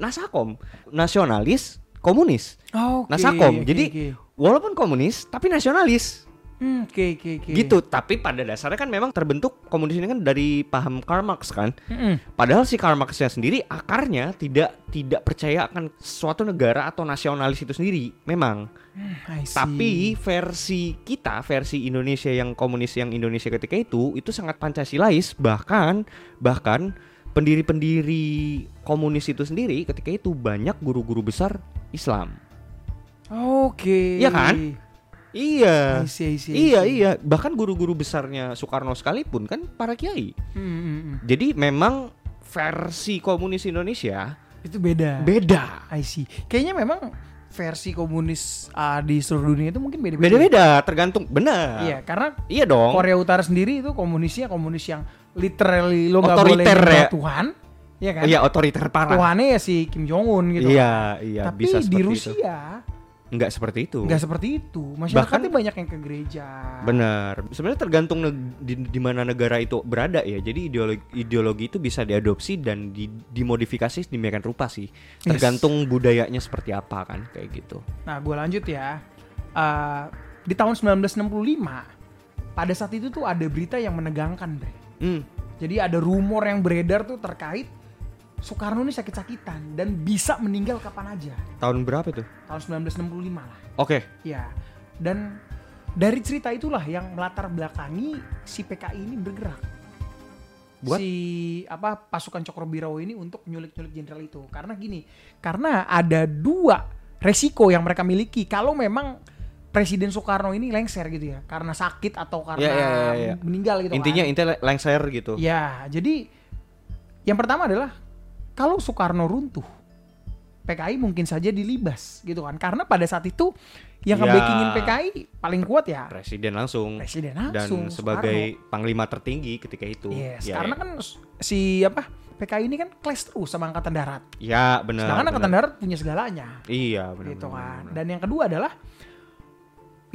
Nasakom nasionalis komunis. Oke. Nasakom. oke, Jadi walaupun komunis tapi nasionalis. Hmm, oke oke oke. Gitu. Tapi pada dasarnya kan memang terbentuk komunis ini kan dari paham Karl Marx kan. Mm-mm. Padahal si Karl Marx-nya sendiri akarnya tidak tidak percaya akan suatu negara atau nasionalis itu sendiri. Memang. Hmm. Tapi versi kita, versi Indonesia yang komunis yang Indonesia ketika itu itu sangat Pancasilais bahkan bahkan pendiri-pendiri komunis itu sendiri ketika itu banyak guru-guru besar Islam. Oke. Iya kan? Iya. I see, I see, I Iya, see. iya. Bahkan guru-guru besarnya Soekarno sekalipun kan para kiai. Hmm, hmm, hmm. Jadi memang versi komunis Indonesia Itu beda. beda. I see. Kayaknya memang versi komunis ah, di seluruh dunia itu mungkin beda-beda. Beda-beda, tergantung. Benar. Iya, karena Iya dong. Korea Utara sendiri itu komunisnya komunis yang literally lo nggak boleh ya. Tuhan, ya kan? Iya, otoriter parah. Tuhannya ya si Kim Jong Un gitu. Iya, iya, Tapi bisa di seperti itu. Nggak seperti itu. nggak seperti itu. Masyarakatnya Bahkan- banyak yang ke gereja. Benar. Sebenarnya tergantung di, di mana negara itu berada ya. Jadi ideologi, ideologi itu bisa diadopsi dan di, dimodifikasi demikian rupa sih. Tergantung budayanya seperti apa kan kayak gitu. Nah, gue lanjut ya. Eh, di tahun 1965, pada saat itu tuh ada berita yang menegangkan, Bre. Hmm. Jadi ada rumor yang beredar tuh terkait Soekarno ini sakit-sakitan dan bisa meninggal kapan aja. Tahun berapa itu? Tahun 1965 lah. Oke. Ya. Dan dari cerita itulah yang melatar belakangi si PKI ini bergerak. Buat? Si apa pasukan Cokrobirawa ini untuk nyulik-nyulik jenderal itu. Karena gini, karena ada dua resiko yang mereka miliki kalau memang Presiden Soekarno ini lengser gitu ya, karena sakit atau karena Ya, ya, ya, ya. meninggal gitu Intinya kan. intinya lengser gitu. Ya, jadi yang pertama adalah kalau Soekarno runtuh, PKI mungkin saja dilibas gitu kan. Karena pada saat itu yang Ya. ngebackingin PKI paling kuat ya Presiden langsung. Presiden dan langsung sebagai panglima tertinggi ketika itu. Yes, Ya, karena ya. kan si apa PKI ini kan clash terus sama angkatan darat. ya benar. Sedangkan angkatan benar. darat punya segalanya. Iya, benar. gitu benar, kan. benar. Dan yang kedua adalah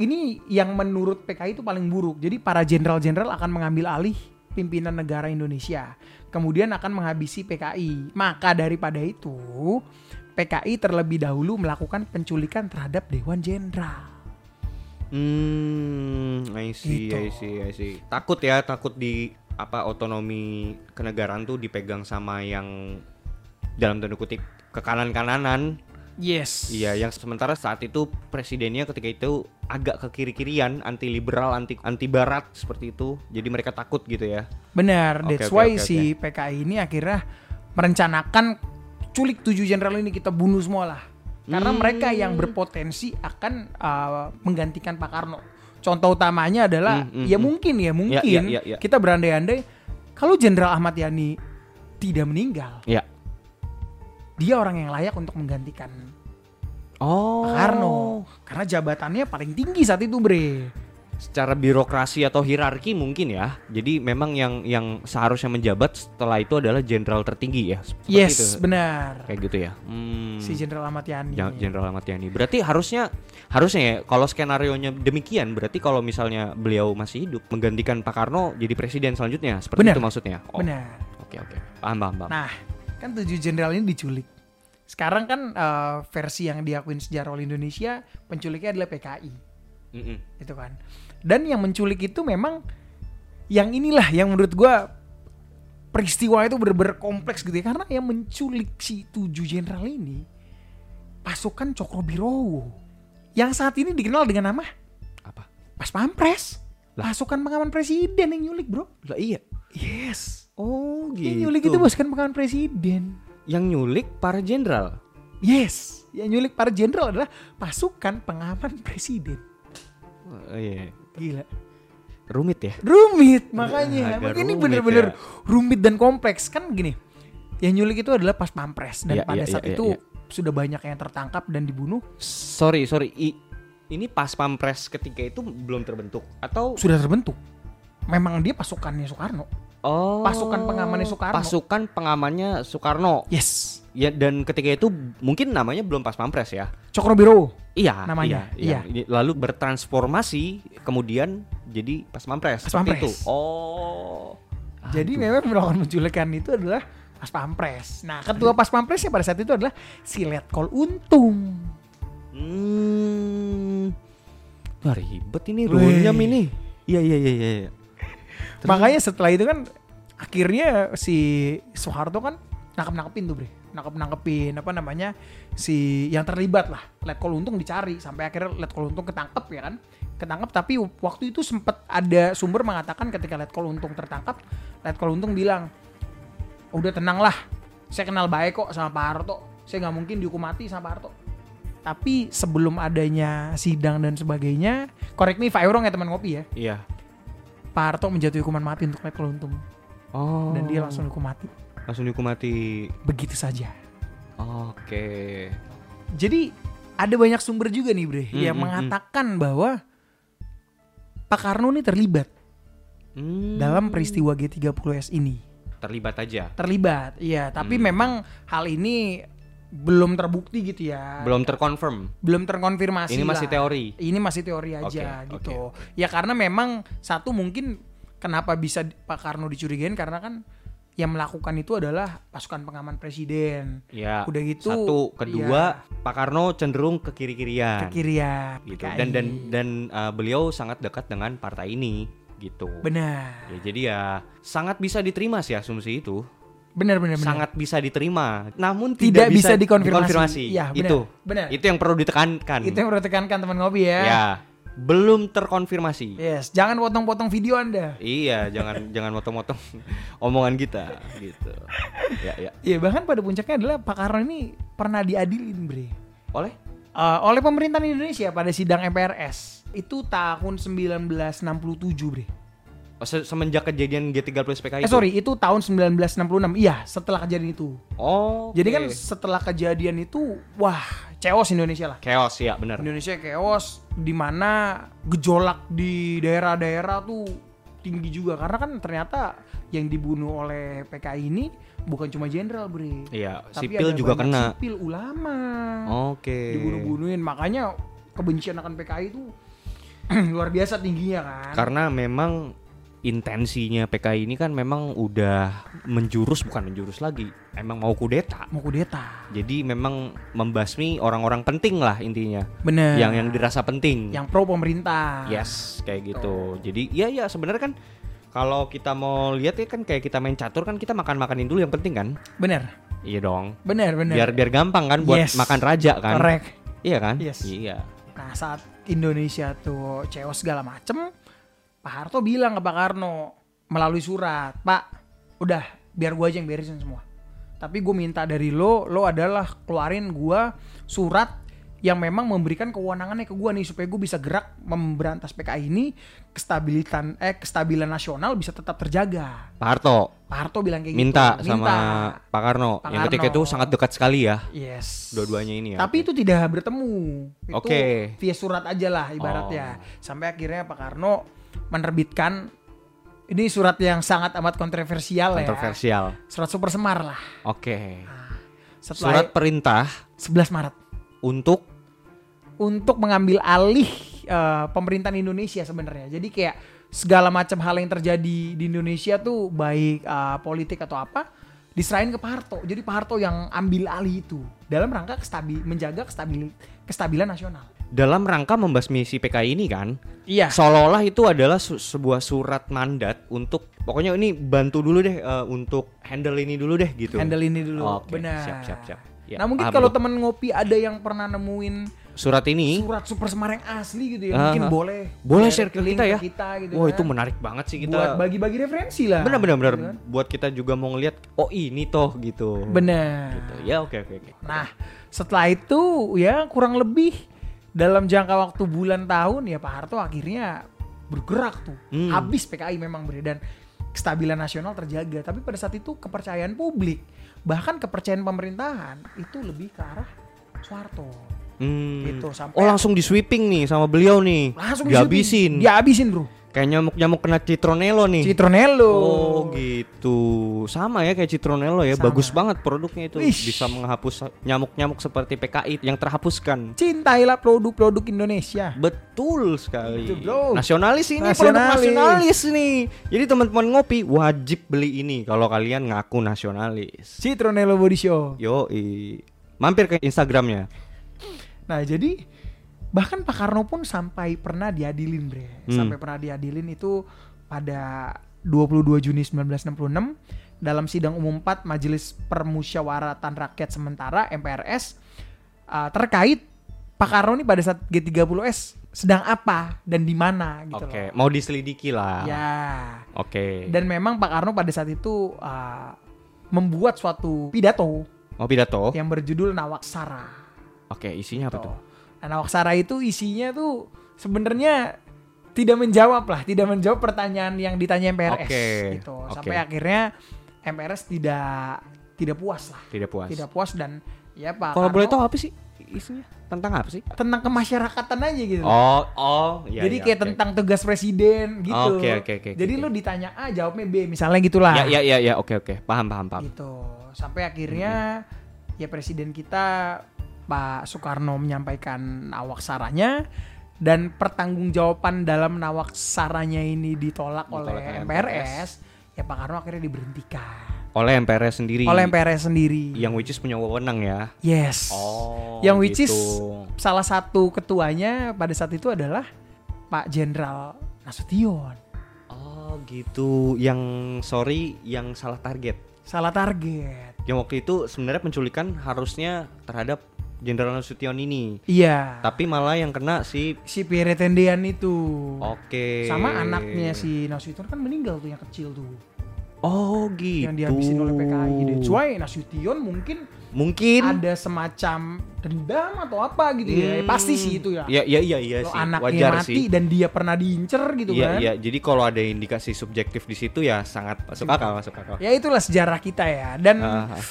ini yang menurut PKI itu paling buruk. Jadi para jenderal-jenderal akan mengambil alih pimpinan negara Indonesia. Kemudian akan menghabisi PKI. Maka daripada itu, PKI terlebih dahulu melakukan penculikan terhadap Dewan Jenderal. Hmm, I see, Gitu. I see, I see. Takut ya, takut di apa otonomi kenegaraan tuh dipegang sama yang dalam tanda kutip ke kanan-kananan. Yes. Iya, yang sementara saat itu presidennya ketika itu agak ke kiri-kirian, anti liberal, anti anti barat seperti itu. Jadi mereka takut gitu ya. Benar, Oke, that's oke, why oke, si PKI ini akhirnya merencanakan culik tujuh jenderal ini kita bunuh semua lah. Karena Hmm. mereka yang berpotensi akan uh, menggantikan Pak Karno. Contoh utamanya adalah Hmm, hmm, ya hmm. mungkin ya mungkin Ya, ya, ya, ya. kita berandai-andai kalau Jenderal Ahmad Yani tidak meninggal, Ya. Dia orang yang layak untuk menggantikan Oh. Pak Karno. Karena jabatannya paling tinggi saat itu, Bre. secara birokrasi atau hierarki mungkin ya. Jadi memang yang yang seharusnya menjabat setelah itu adalah jenderal tertinggi ya. Seperti Yes, itu. benar. Kayak gitu ya. Hmm. Si Jenderal Ahmad Yani. Jenderal Ahmad Yani. Berarti harusnya harusnya ya kalau skenario nya demikian berarti kalau misalnya beliau masih hidup menggantikan Pak Karno jadi presiden selanjutnya seperti Benar. itu maksudnya. Oh, Benar. Oke oke. Paham paham paham. Nah, kan tujuh jenderal ini diculik. Sekarang kan eh, versi yang diakuin sejarah oleh Indonesia, penculiknya adalah PKI, Mm-mm. gitu kan. Dan yang menculik itu memang yang inilah yang menurut gua peristiwa itu bener-bener kompleks gitu ya. Karena yang menculik si tujuh jenderal ini pasukan Cokrobirowo yang saat ini dikenal dengan nama Apa? Pas Pampres. Lah. Pasukan pengaman presiden yang nyulik, Bro. Lah iya. Yes. Oh gitu. Yang nyulik itu pasukan pengaman presiden. Yang nyulik para jenderal. Yes, yang nyulik para jenderal adalah pasukan pengaman presiden. Oh, iya. Gila. Rumit ya. Rumit makanya. agak Makanya ini bener-bener ya. rumit dan kompleks. Kan gini, yang nyulik itu adalah pas pampres. Dan Iya, pada iya, saat iya, itu iya. sudah banyak yang tertangkap dan dibunuh. Sorry sorry. I- ini pas pampres ketika itu belum terbentuk atau Sudah terbentuk. Memang dia pasukannya Soekarno. Oh pasukan pengamannya Soekarno. Pasukan pengamannya Soekarno. Yes. Ya dan ketika itu mungkin namanya belum pas pampres ya. Cokrobirowo. Iya, Namanya, iya, iya. Ini Lalu bertransformasi kemudian jadi pas pampres. Pas pampres. itu. Oh. Jadi memang melakukan penculikan itu adalah pas pampres. Nah, ketua pas pampresnya pada saat itu adalah si Letkol Untung. Hmm. Wah ribet ini runyam ini. Iya iya iya iya. Terus? Makanya setelah itu kan akhirnya si Soeharto kan nangkep nangkepin tuh bre, nangkep nangkepin apa namanya si yang terlibat lah. Letkol Untung dicari sampai akhirnya Letkol Untung ketangkep ya kan, ketangkep tapi waktu itu sempat ada sumber mengatakan ketika Letkol Untung tertangkap, Letkol Untung bilang udah tenang lah, saya kenal baik kok sama Pak Harto, saya nggak mungkin dihukum mati sama Pak Harto. Tapi sebelum adanya sidang dan sebagainya, correct me if I wrong ya teman ngopi ya. Iya. Pak Harto menjatuhi hukuman mati untuk Letkol Untung Oh. dan dia langsung dihukum mati langsung dihukum mati. begitu saja. Oke. Jadi ada banyak sumber juga nih bre Hmm, yang hmm, mengatakan bahwa Pak Karno ini terlibat Hmm. dalam peristiwa G30S ini. terlibat aja. Terlibat, iya. Tapi Hmm. memang hal ini belum terbukti gitu ya. Belum terkonfirm. belum terkonfirmasi. Ini masih lah. teori. Ini masih teori aja Oke, gitu. oke, Ya karena memang satu mungkin kenapa bisa Pak Karno dicurigain karena kan yang melakukan itu adalah pasukan pengaman presiden. Ya. Udah gitu, Satu, kedua, Pak Karno cenderung ke kiri-kirian. Ke kiri ya. gitu. PKI. Dan dan dan uh, beliau sangat dekat dengan partai ini gitu. benar. Ya, jadi ya sangat bisa diterima sih asumsi itu. Benar benar. Sangat bisa diterima. Namun tidak, tidak, bisa, dikonfirmasi. dikonfirmasi. Iya, benar. itu. Benar. Itu yang perlu ditekankan. Itu yang perlu tekankan teman ngopi ya. Ya, belum terkonfirmasi. Yes, jangan potong-potong video Anda. Iya, jangan *laughs* jangan motong-motong *laughs* omongan kita gitu. Ya, ya. Iya, bahkan pada puncaknya adalah Pak Karno ini pernah diadilin, Bre. Oleh Eh, oleh pemerintahan Indonesia pada sidang MPRS itu tahun 1967, Bre. Oh, se- semenjak kejadian G30 SPKI Eh itu? sorry, itu tahun 1966. Iya, setelah kejadian itu. Oh. Jadi kan setelah kejadian itu, wah, chaos Indonesia lah. chaos ya, benar. Indonesia chaos di mana gejolak di daerah-daerah tuh tinggi juga karena kan ternyata yang dibunuh oleh PKI ini bukan cuma jenderal, Bre. Iya, Tapi sipil juga kena. Sipil ulama. Oke. Dibunuh-bunuhin, makanya kebencian akan PKI itu *clears throat* luar biasa tingginya kan. Karena memang intensinya PKI ini kan memang udah menjurus bukan menjurus lagi, emang mau kudeta. mau kudeta. Jadi memang membasmi orang-orang penting lah intinya. Bener. Yang yang dirasa penting. yang pro pemerintah. Yes, kayak gitu. Jadi ya ya sebenarnya kan kalau kita mau lihat ya kan kayak kita main catur kan kita makan-makanin dulu yang penting kan. Bener. Iya dong. Bener, bener. Biar biar gampang kan buat Yes. makan raja kan. Correct. Iya kan? Yes. Iya. Nah saat Indonesia tuh chaos segala macem, Pak Harto bilang ke Pak Karno melalui surat, Pak, udah biar gua aja yang beresin semua. Tapi gue minta dari lo, lo adalah keluarin gua surat yang memang memberikan kewenangannya ke gua nih supaya gue bisa gerak memberantas PKI ini kestabilitan eh kestabilan nasional bisa tetap terjaga. Pak Harto Pak Harto bilang kayak minta gitu. sama Pak Karno Pak yang ketika itu sangat dekat sekali ya. Yes. Dua-duanya ini ya. Tapi itu tidak bertemu. Itu Oke. via surat aja lah ibaratnya. Sampai akhirnya Pak Karno menerbitkan ini surat yang sangat amat kontroversial, ya. kontroversial. Surat Super Semar lah. Oke. Setelah Surat perintah 11 Maret untuk untuk mengambil alih eh, pemerintahan Indonesia sebenarnya. Jadi kayak segala macam hal yang terjadi di Indonesia tuh baik eh, politik atau apa diserahin ke Pak Harto. Jadi Pak Harto yang ambil alih itu dalam rangka kestabi menjaga kestabil kestabilan nasional. Dalam rangka membasmi si PKI ini kan. Iya. Seolah-olah itu adalah su- sebuah surat mandat untuk pokoknya ini bantu dulu deh eh, untuk handle ini dulu deh gitu. handle ini dulu. Oke, Benar. siap, siap, siap. Ya, nah mungkin kalau teman ngopi ada yang pernah nemuin Surat ini surat Super Semar yang asli gitu ya, Ah, mungkin boleh boleh share ke kita ya. kita gitu Wah, kan. itu menarik banget sih kita. Buat bagi-bagi referensi lah. Benar benar benar Gitu kan. buat kita juga mau ngeliat oh ini toh gitu. Benar. Gitu. Ya oke oke oke. Nah, setelah itu ya kurang lebih dalam jangka waktu bulan tahun ya Pak Harto akhirnya bergerak tuh. Hmm. Habis PKI memang ber dan kestabilan nasional terjaga. Tapi pada saat itu kepercayaan publik bahkan kepercayaan pemerintahan itu lebih ke arah Soeharto. Hmm. Gitu, sampai- oh langsung di sweeping nih sama beliau nih. Langsung dihabisin. Dihabisin, Bro. Kayak nyamuk-nyamuk kena citronelo nih. Citronello. Oh gitu. Sama ya kayak citronelo ya. Sama. Bagus banget produknya itu. Wish. Bisa menghapus nyamuk-nyamuk seperti PKI yang terhapuskan. Cintailah produk-produk Indonesia. Betul sekali. Itu, bro. Nasionalis ini produk Nasionalis. nasionalis nih. Jadi teman-teman ngopi wajib beli ini kalau kalian ngaku nasionalis. Citronello Body Show. Yo, mampir ke Instagramnya. Nah, jadi bahkan Pak Karno pun sampai pernah diadilin, Bre. Hmm. Sampai pernah diadilin itu pada 22 Juni 1966 dalam sidang umum 4 Majelis Permusyawaratan Rakyat Sementara MPRS uh, terkait Pak Karno ini pada saat G30S sedang apa dan di mana gitu Oke, loh. mau diselidiki lah. Ya. Oke. Dan memang Pak Karno pada saat itu uh, membuat suatu pidato Mau pidato? yang berjudul Nawaksara. Oke, isinya apa tuh? Nah, Nawaksara itu isinya tuh sebenarnya tidak menjawab lah, tidak menjawab pertanyaan yang ditanya MPRS Oke, gitu. oke. Sampai akhirnya MPRS tidak tidak puas lah. Tidak puas. Tidak puas dan ya Pak Kalau boleh tahu apa sih isinya? Tentang apa sih? tentang kemasyarakatan aja gitu. Oh, oh, iya. Jadi iya, kayak oke. tentang tugas presiden gitu. Oke, oke, oke, Jadi oke. lu ditanya A, jawabnya B, misalnya gitulah. Ya, ya, ya, ya, oke, oke. Paham, paham, paham. Gitu. Sampai akhirnya ya presiden kita Pak Soekarno menyampaikan nawaksaranya dan pertanggungjawaban dalam nawaksaranya ini ditolak, Ditolak oleh oleh MPRS, ya Pak Karno akhirnya diberhentikan Oleh MPRS sendiri. oleh MPRS sendiri. Yang which is punya wewenang ya. yes. Oh. yang which is gitu. salah satu ketuanya pada saat itu adalah Pak Jenderal Nasution. Oh, gitu. Yang sorry, yang salah target. Salah target. Yang waktu itu sebenarnya penculikan harusnya terhadap Jenderal Nasution ini. Iya. Tapi malah yang kena si si Pierre Tendean itu. Oke. Sama anaknya si Nasution kan meninggal tuh yang kecil tuh. Oh, gitu. Yang dihabisin oleh PKI. That's why Nasution mungkin Mungkin ada semacam dendam atau apa gitu ya. Hmm. Pasti sih itu ya. Ya ya iya iya Lo sih. anaknya Wajar mati sih. dan dia pernah diincer gitu Iya kan. iya. Jadi kalau ada indikasi subjektif di situ ya sangat masuk akal masuk akal. Ya itulah sejarah kita ya. Dan Ah, ah.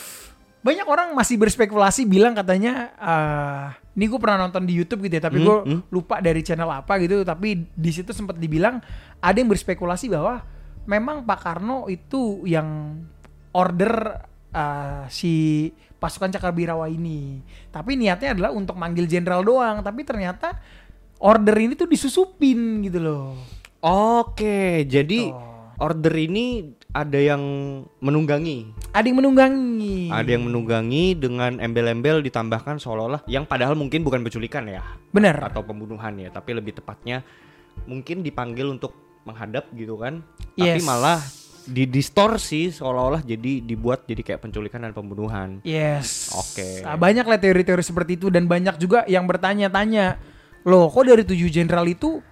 Banyak orang masih berspekulasi bilang katanya eh ini gue pernah nonton di YouTube gitu ya, tapi Hmm, gue hmm. lupa dari channel apa gitu. Tapi di situ sempat dibilang ada yang berspekulasi bahwa memang Pak Karno itu yang order eh, si pasukan Cakabirawa ini. Tapi niatnya adalah untuk manggil jenderal doang. Tapi ternyata order ini tuh disusupin gitu loh. Oke, jadi Tuh. order ini ada yang menunggangi. Ada yang menunggangi. Ada yang menunggangi dengan embel-embel ditambahkan seolah-olah yang padahal mungkin bukan penculikan ya Bener. atau pembunuhan ya, tapi lebih tepatnya mungkin dipanggil untuk menghadap gitu kan. Tapi Yes. malah didistorsi seolah-olah jadi dibuat jadi kayak penculikan dan pembunuhan. Yes. Oke. Nah, banyak lah teori-teori seperti itu dan banyak juga yang bertanya-tanya, loh kok dari tujuh jenderal itu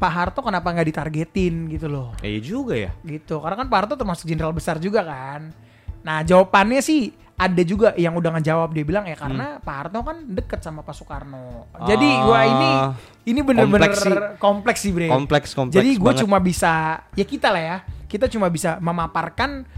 Pak Harto kenapa nggak ditargetin gitu loh? Eh iya juga ya. Gitu. Karena kan Pak Harto termasuk jenderal besar juga kan. Nah jawabannya sih ada juga yang udah ngejawab dia bilang ya karena Pak Harto kan deket sama Pak Soekarno. Jadi gua ini Hmm. Ah, ini bener-bener kompleks sih. kompleks sih bre. Kompleks kompleks. Jadi gue cuma bisa ya kita lah ya kita cuma bisa memaparkan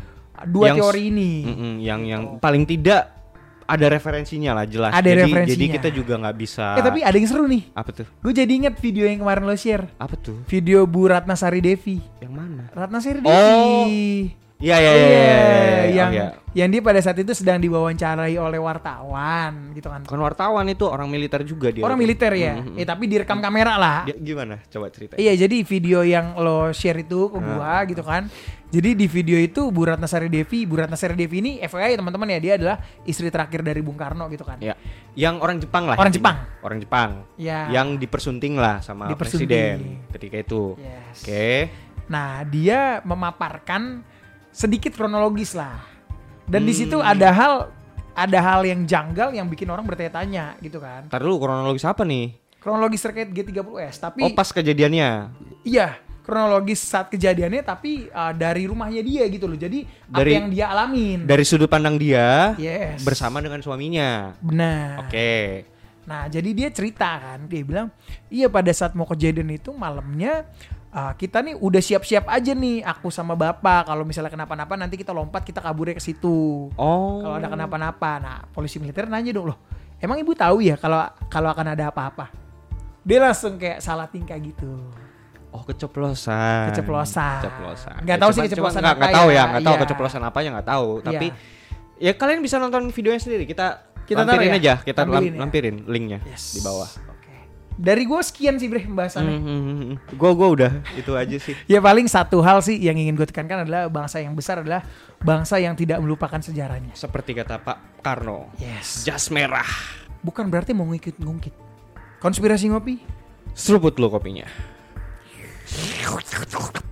dua Yang- teori ini. Mm-mm, yang yang paling tidak ada referensinya lah jelas. Ada jadi, referensinya. Jadi kita juga nggak bisa. Eh tapi ada yang seru nih. apa tuh? Gue jadi inget video yang kemarin lo share. Apa tuh? Video Bu Ratna Sari Devi. Yang mana? Ratna Sari Oh, Devi. Iya iya iya. iya, iya, iya. yang Oh, iya. yang dia pada saat itu sedang diwawancarai oleh wartawan gitu kan. Bukan wartawan itu orang militer juga dia. Orang militer ya. Mhm. Eh tapi direkam kamera lah. Dia gimana? Coba cerita. Iya jadi video yang lo share itu ke gua Ah. gitu kan. Jadi di video itu Bu Ratna Sari Devi, Bu Ratna Sari Devi ini FYI teman-teman ya dia adalah istri terakhir dari Bung Karno gitu kan. Ya. Yang orang Jepang lah. Orang. Jepang. Orang Jepang. Ya. Yang dipersunting lah sama Dipersunting. presiden ketika itu. Yes. Oke. Nah, dia memaparkan sedikit kronologis lah. Dan di situ Hmm. ada hal ada hal yang janggal yang bikin orang bertanya-tanya gitu kan. Ntar dulu kronologis apa nih? Kronologis terkait G30S, tapi Oh pas kejadiannya. iya, kronologis saat kejadiannya tapi uh, dari rumahnya dia gitu loh. Jadi apa Dari- yang dia alamin. Dari sudut pandang dia Yes. bersama dengan suaminya. Benar. Oke. Nah, jadi dia cerita kan, dia bilang, "Iya pada saat mau kejadian itu malamnya uh, kita nih udah siap-siap aja nih aku sama bapak kalau misalnya kenapa-napa nanti kita lompat kita kaburnya ke situ." Oh. kalau ada kenapa-napa. Nah, polisi militer nanya dong loh, emang ibu tahu ya kalau kalau akan ada apa-apa? Dia langsung kayak salah tingkah gitu. Oh keceplosan. Keceplosan. Keceplosan. Nggak tahu sih keceplosan cuman apa nggak tahu ya, ya, nggak tahu iya. keceplosan apanya nggak tahu. Tapi Iya. ya kalian bisa nonton videonya sendiri. Kita Kita lampirin ya? aja, kita lam- Lampirin ya? lampirin linknya Yes. di bawah. Dari gue sekian sih bre pembahasannya. Hmm, Gue gue udah itu aja sih. *laughs* Ya paling satu hal sih yang ingin gue tekankan adalah bangsa yang besar adalah bangsa yang tidak melupakan sejarahnya. Seperti kata Pak Karno, Yes. jas merah. Bukan berarti mau ngikut-ngungkit. Konspirasi ngopi? Seruput lo kopinya. *laughs*